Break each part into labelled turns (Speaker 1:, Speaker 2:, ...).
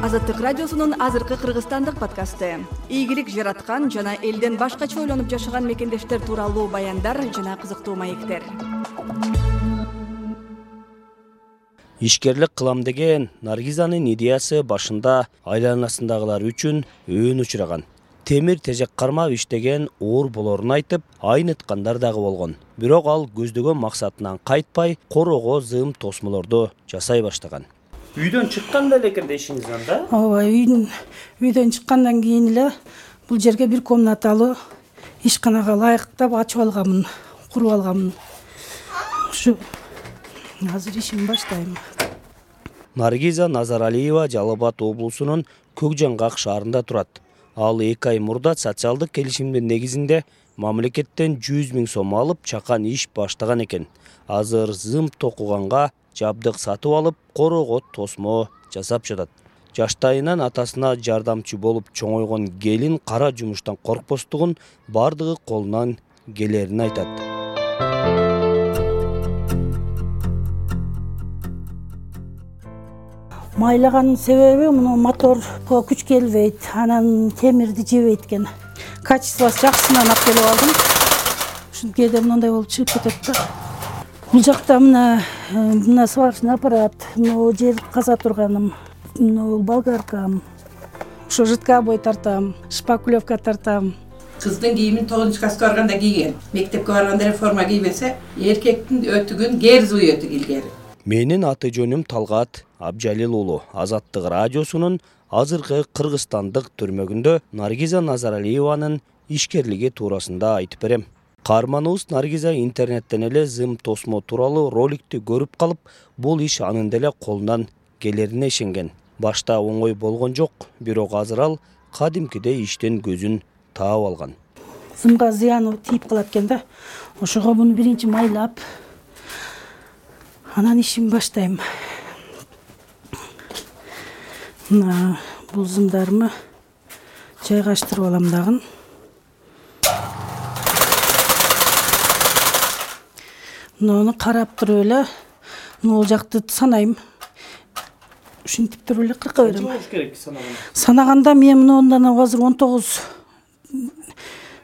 Speaker 1: азаттык радиосунун азыркы кыргызстандык подкасты. Ийгилик жараткан жана элден башкача ойлонуп жашаган мекендештер тууралуу баяндар жана кызыктуу маектер.
Speaker 2: Ишкерлик кылам деген наргизанын идеясы башында айланасындагылар үчүн өөн учураган. Темир тежек кармап иштеген оор болорун айтып айныткандар дагы болгон. Бирок ал көздөгөн максатынан кайтпай короого зым тосмолорду жасай баштаган үйдөн чыкканда эле экен да ишиңиз анда?
Speaker 3: Ооба үйдүн үйдөн чыккандан кийин эле бул жерге бир комнаталуу ишканага ылайыктап ачып алганмын куруп алганмын. Ушу азыр ишимди баштайм.
Speaker 2: Наргиза назаралиева жалал абад облусунун көк жаңгак шаарында турат. Ал эки ай мурда социалдык келишимдин негизинде мамлекеттен жүз миң сом алып чакан иш баштаган экен. Азыр зым токуганга жабдык сатып алып короого тосмо жасап жатат. Жаштайынан атасына жардамчы болуп чоңойгон келин кара жумуштан коркпостугун баардыгы колунан келерин айтат.
Speaker 3: Майлагандын себеби муну моторго күч келбейт анан темирди жебейт экен. Качествосу жакшысынан алып келип алдым. Ушинтип кээде мындай болуп чыгып кетет да. Бул жакта мына мына сварочный аппарат могу жер каза турганым могу болгаркам ошо жидкобой тартам шпаклевка тартам.
Speaker 4: Кыздын кийимин тогузунчу класска барганда кийген мектепке барганда эле форма кийбесе эркектин өтүгүн герзовый өтүк илгери
Speaker 2: менин аты жөнүм талгат абжалил уулу азаттык радиосунун азыркы кыргызстандык түрмөгүндө наргиза назаралиеванын ишкерлиги туурасында айтып берем каарманыбыз наргиза интернеттен эле зым тосмо тууралуу роликти көрүп калып бул иш анын деле колунан келерине ишенген. Башта оңой болгон жок бирок азыр ал кадимкидей иштен көзүн таап алган.
Speaker 3: Зымга зыяны тийип калат экен да. Ошого муну биринчи майлап анан ишимди баштайм. Мына бул зымдарымы жайгаштырып алам дагы муну карап туруп эле могул жакты санайм. Ушинтип туруп эле кырка берем.
Speaker 2: Болуш керек санаганда?
Speaker 3: Санаганда мен мындан азыр он тогуз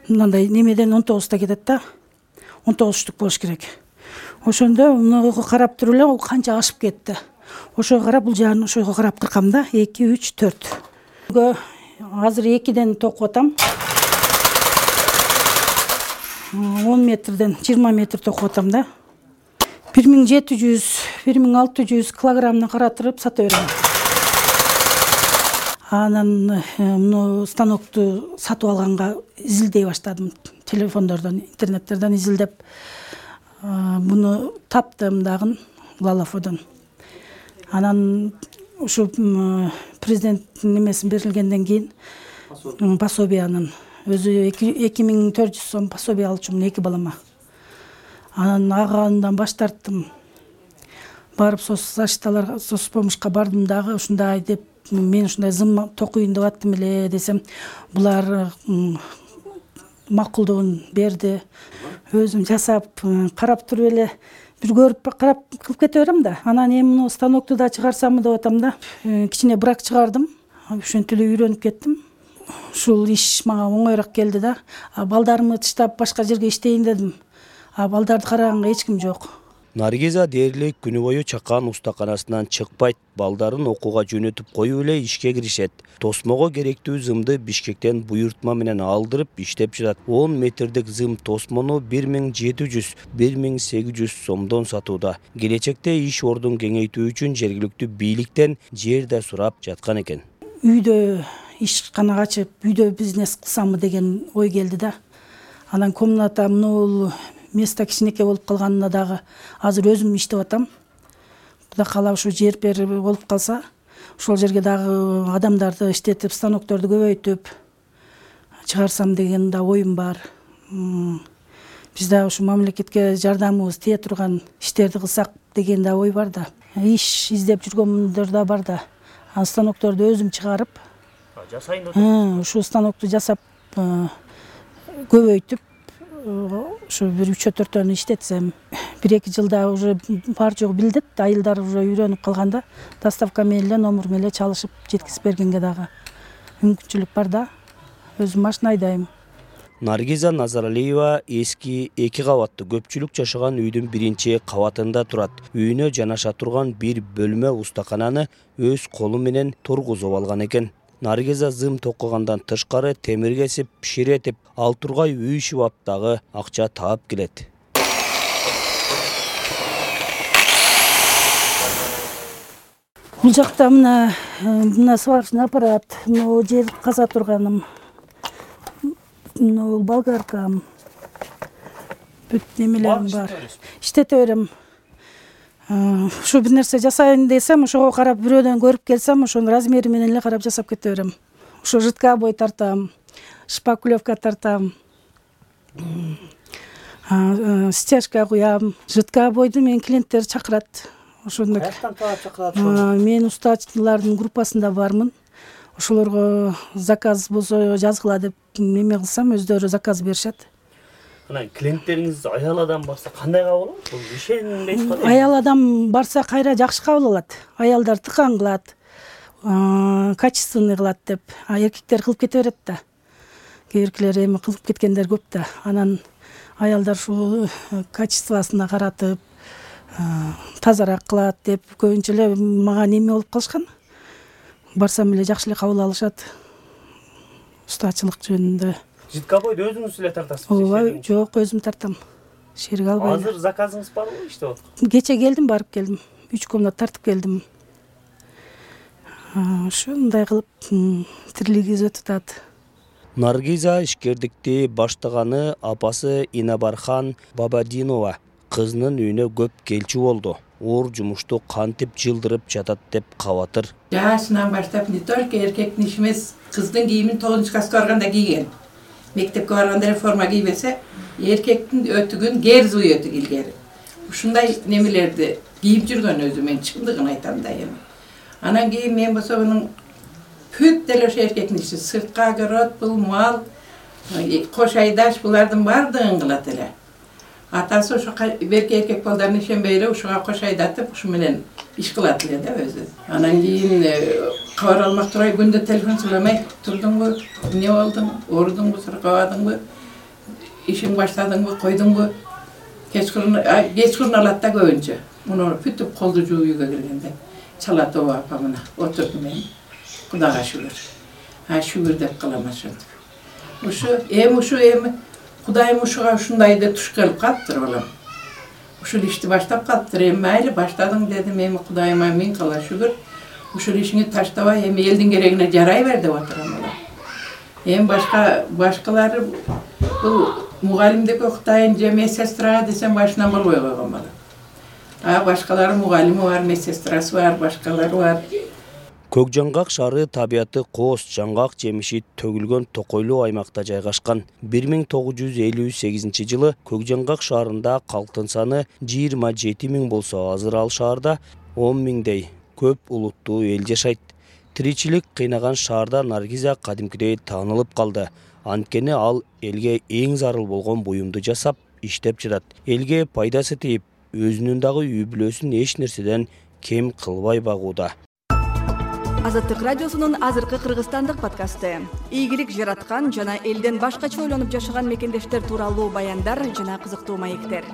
Speaker 3: мындай немеден он тогузда кетет да. он тогуз штук болуш керек. Ошондо муну карап туруп эле бул канча ашып кетти. Ошого карап бул жагын ошого карап кыркам да. Эки үч төрт. Азыр экиден токуп атам. Он метрден жыйырма метр токуп атам да бир миң жети жүз бир миң алты жүз килограммына каратырып сата берем анан э, муну станокту сатып алганга изилдей баштадым. Телефондордон интернеттерден изилдеп муну таптым дагы лалафодон. Анан ушу президенттин немесин берилгенден кийин пособиянын өзү эки миң төрт жүз сом пособие алчумун эки балама анан агандан баш тарттым. Барып соц защиталарга соц помощька бардым дагы ушундай деп мен ушундай зым токуйюн деп аттым эле десем булар макулдугун берди. Өзүм жасап карап туруп эле бир көрүп карап кылып кете берем да. Анан эми муну станокту да чыгарсамбы деп атам да э, кичине брак чыгардым. Ошентип эле үйрөнүп кеттим. Ушул иш мага оңоюраак келди да. Балдарымды тыштап башка жерге иштейин дедим а балдарды караганга эч ким жок.
Speaker 2: Наргиза дээрлик күнү бою чакан устаканасынан чыкпайт балдарын окууга жөнөтүп коюп эле ишке киришет. Тосмого керектүү зымды бишкектен буйртма менен алдырып иштеп жатат он метрдик зым тосмону бир миң жети жүз бир миң сегиз жүз сомдон сатууда. Келечекте иш ордун кеңейтүү үчүн жергиликтүү бийликтен жер да сурап жаткан экен.
Speaker 3: Үйдө ишкана ачып үйдө бизнес кылсамбы деген ой келди да. Анан комната могул место кичинекей болуп калганына дагы азыр өзүм иштеп атам. Кудай каалап ушу жер пер болуп калса ошол жерге дагы адамдарды иштетип станокторду көбөйтүп чыгарсам деген да оюм бар. Биз дагы ушу мамлекетке жардамыбыз тие турган иштерди кылсак деген да ой бар да. Иш издеп жүргөндөр да бар да. Станокторду өзүм чыгарып
Speaker 2: жасайын деп атасыз
Speaker 3: ушу станокту жасап көбөйтүп ушу бир үчөө төртөөнү иштетсем бир эки жылда уже бар жогу билдет айылдар уже үйрөнүп калганда доставка менен эле номер менен эле чалышып жеткизип бергенге дагы мүмкүнчүлүк бар да. Өзүм машина айдайм
Speaker 2: наргиза назаралиева эски эки кабаттуу көпчүлүк жашаган үйдүн биринчи кабатында турат. Үйүнө жанаша турган бир бөлмө устакананы өз колу менен тургузуп алган экен наргиза зым токугандан тышкары темир кесип ширетип ал тургай үй шыбап дагы акча таап келет.
Speaker 3: Бул жакта мына э, мына сварочный аппарат могу жер каза турганым могу болгаркам бүт немелерим бар. иштете берем ушу бир нерсе жасайын десем ошого карап бирөөдөн көрүп келсем ошонун размери менен эле карап жасап кете берем. Ушу жидкобой тартам шпаклевка тартам стяжка куям жидкобойду менин клиенттер чакырат. Ошондо
Speaker 2: каяктан таап чакырат
Speaker 3: мен устачылардын группасында бармын. Ошолорго заказ болсо жазгыла деп неме кылсам өздөрү заказ беришет
Speaker 2: анан клиенттериңиз аял адам барса кандай кабыл алат? Бул ишенбей атпайбы
Speaker 3: аял адам барса кайра жакшы кабыл алат. Аялдар тыкан кылат качественный кылат деп. А эркектер кылып кете берет да. Кээ биркилер эми кылып кеткендер көп да. Анан аялдар ушул э, качествосуна каратып тазараак кылат деп. Көбүнчө эле мага неме болуп калышкан? Барсам эле жакшы эле кабыл алышат. Устачылык жөнүндө
Speaker 2: жидкобойду өзүңүз эле тартасызбы
Speaker 3: ооба жок өзүм тартам. Шерик албай
Speaker 2: азыр заказыңыз барбы иштеп аткан
Speaker 3: кечээ келдим барып келдим. Үч комната тартып келдим. Ушундай кылып тирилигибиз өтүп атат.
Speaker 2: Наргиза ишкердикти баштаганы апасы инабархан бабадинова кызынын үйүнө көп келчү болду. Оор жумушту кантип жылдырып жатат деп кабатыр.
Speaker 4: Жашынан баштап не только эркектин иши эмес кыздын кийимин тогузунчу класска барганда кийген мектепке барганда эле форма кийбесе эркектин өтүгүн герзовый өтүк илгери ушундай немелерди кийип жүргөн өзү мен чындыгын айтам да эми. Анан кийин мен болсо мунун бүт деле ошо эркектин иши сыртка огород бул мал кош айдаш булардын баардыгын кылат эле атасы ошо берки эркек балдарына ишенбей эле ушуга кош айдатып ушу менен иш кылат эле да өзү. Анан кийин э, кабар алмак турбай күндө телефон сүйлөмөй турдуңбу эмне болдуң оорудуңбу суркабадыңбы ишиңди баштадыңбы койдуңбу? Кечкырын кечкырын алат да көбүнчө. Муну бүтүп колду жууп үйгө киргенде. Чалат ооба апа мына отур мен кудайга шүгүр. А шүгүр деп калам ошентип ушу эми ушу эми кудайым ушуга ушундайды туш келип калыптыр балам. Ушул ишти баштап калыптыр. Эми мейли баштадың дедим. Эми кудайыма миң кала шүгүр. Ушул ишиңди таштабай. Эми элдин керегине жарай бер деп отурам балам. Эми башка башкалары бул мугалимдик окутайын же медсестра десем башынан болбой койгон балам. А башкалары мугалими бар медсестрасы бар башкалары бар
Speaker 2: көк жаңгак шаары табияты кооз жаңгак жемиши төгүлгөн токойлуу аймакта жайгашкан. Бир миң тогуз жүз элүү сегизинчи жылы көк жаңгак шаарында калктын саны жыйырма жети миң болсо азыр ал шаарда он миңдей көп улуттуу эл жашайт. Тиричилик кыйнаган шаарда наргиза кадимкидей таанылып калды. Анткени ал элге эң зарыл болгон буюмду жасап иштеп жатат. Элге пайдасы тийип өзүнүн дагы үй бүлөсүн эч нерседен кем кылбай багууда
Speaker 1: азаттык радиосунун азыркы кыргызстандык подкасты. Ийгилик жараткан жана элден башкача ойлонуп жашаган мекендештер тууралуу баяндар жана кызыктуу маектер